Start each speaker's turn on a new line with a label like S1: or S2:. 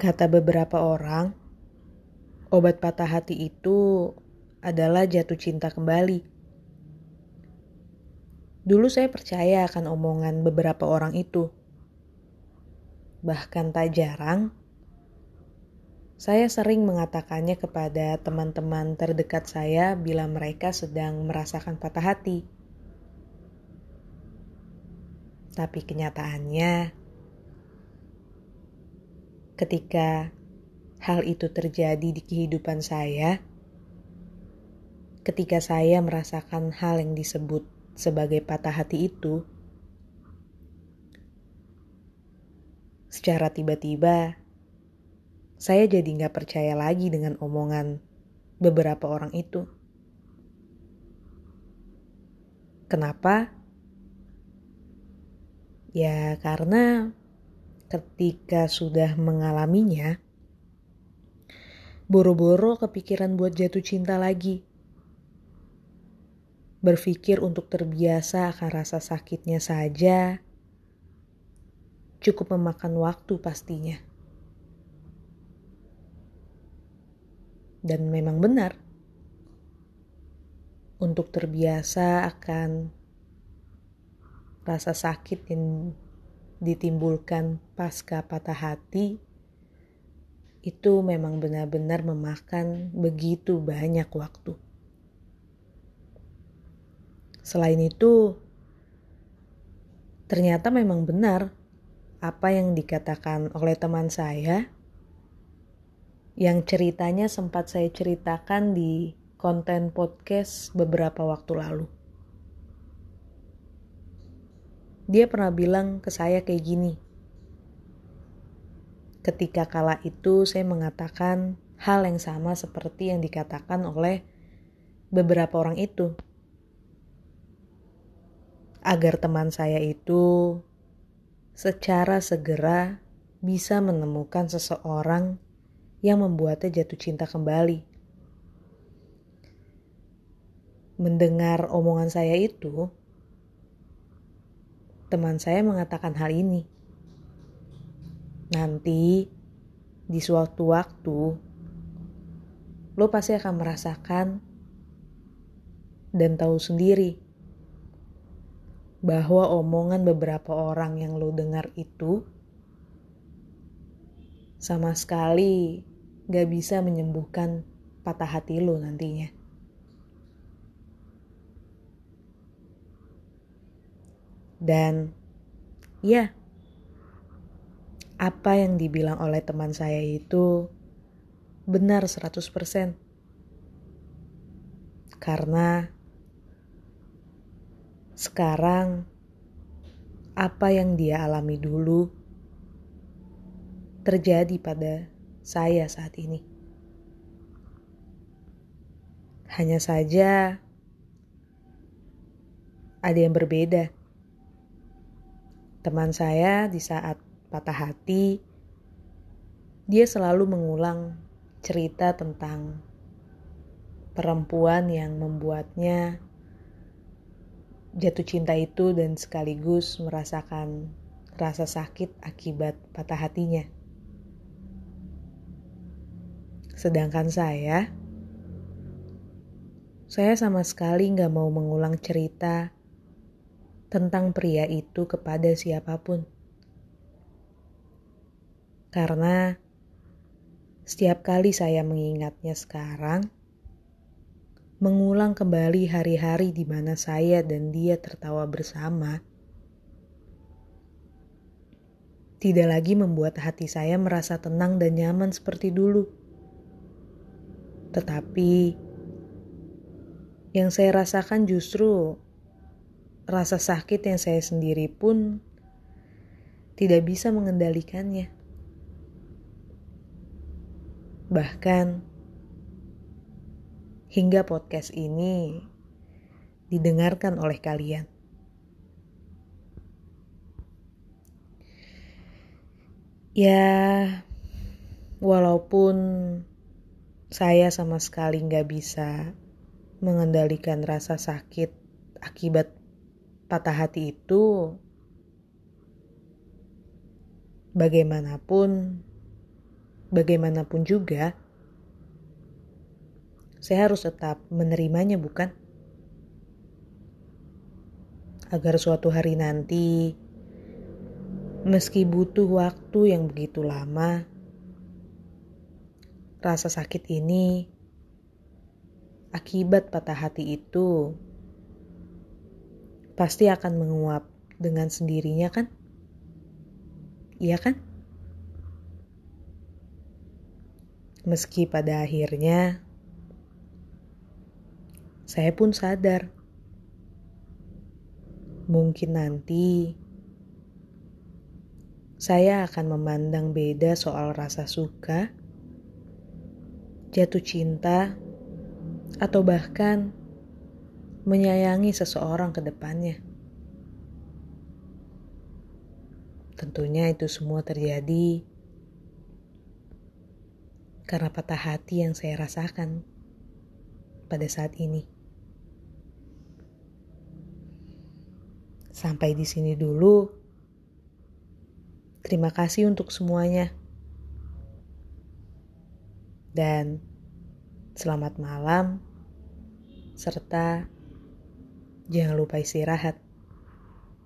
S1: Kata beberapa orang, obat patah hati itu adalah jatuh cinta kembali. Dulu saya percaya akan omongan beberapa orang itu. Bahkan tak jarang, saya sering mengatakannya kepada teman-teman terdekat saya bila mereka sedang merasakan patah hati. Tapi kenyataannya, ketika hal itu terjadi di kehidupan saya, ketika saya merasakan hal yang disebut sebagai patah hati itu, secara tiba-tiba saya jadi nggak percaya lagi dengan omongan beberapa orang itu. Kenapa? Ya karena ketika sudah mengalaminya, boro-boro kepikiran buat jatuh cinta lagi. Berpikir untuk terbiasa akan rasa sakitnya saja, cukup memakan waktu pastinya. Dan memang benar, untuk terbiasa akan rasa sakit yang ditimbulkan pasca patah hati itu memang benar-benar memakan begitu banyak waktu. Selain itu, ternyata memang benar apa yang dikatakan oleh teman saya yang ceritanya sempat saya ceritakan di konten podcast beberapa waktu lalu. Dia pernah bilang ke saya kayak gini. Ketika kala itu saya mengatakan hal yang sama seperti yang dikatakan oleh beberapa orang itu. Agar teman saya itu secara segera bisa menemukan seseorang yang membuatnya jatuh cinta kembali. Mendengar omongan saya itu, teman saya mengatakan hal ini. Nanti, di suatu waktu, lo pasti akan merasakan dan tahu sendiri bahwa omongan beberapa orang yang lo dengar itu sama sekali gak bisa menyembuhkan patah hati lo nantinya. Dan ya, apa yang dibilang oleh teman saya itu benar 100%. Karena sekarang apa yang dia alami dulu terjadi pada saya saat ini. Hanya saja ada yang berbeda Teman saya di saat patah hati, dia selalu mengulang cerita tentang perempuan yang membuatnya jatuh cinta itu dan sekaligus merasakan rasa sakit akibat patah hatinya. Sedangkan saya, saya sama sekali nggak mau mengulang cerita tentang pria itu kepada siapa pun. Karena setiap kali saya mengingatnya sekarang, mengulang kembali hari-hari di mana saya dan dia tertawa bersama, tidak lagi membuat hati saya merasa tenang dan nyaman seperti dulu. Tetapi yang saya rasakan justru rasa sakit yang saya sendiri pun tidak bisa mengendalikannya. Bahkan hingga podcast ini didengarkan oleh kalian. Ya, walaupun saya sama sekali nggak bisa mengendalikan rasa sakit akibat patah hati itu bagaimanapun bagaimanapun juga, saya harus tetap menerimanya, bukan? Agar suatu hari nanti, meski butuh waktu yang begitu lama, rasa sakit ini akibat patah hati itu pasti akan menguap dengan sendirinya, kan? Iya, kan? Meski pada akhirnya saya pun sadar, mungkin nanti saya akan memandang beda soal rasa suka, jatuh cinta, atau bahkan menyayangi seseorang ke depannya. Tentunya itu semua terjadi karena patah hati yang saya rasakan pada saat ini. Sampai di sini dulu. Terima kasih untuk semuanya. Dan selamat malam serta jangan lupa istirahat.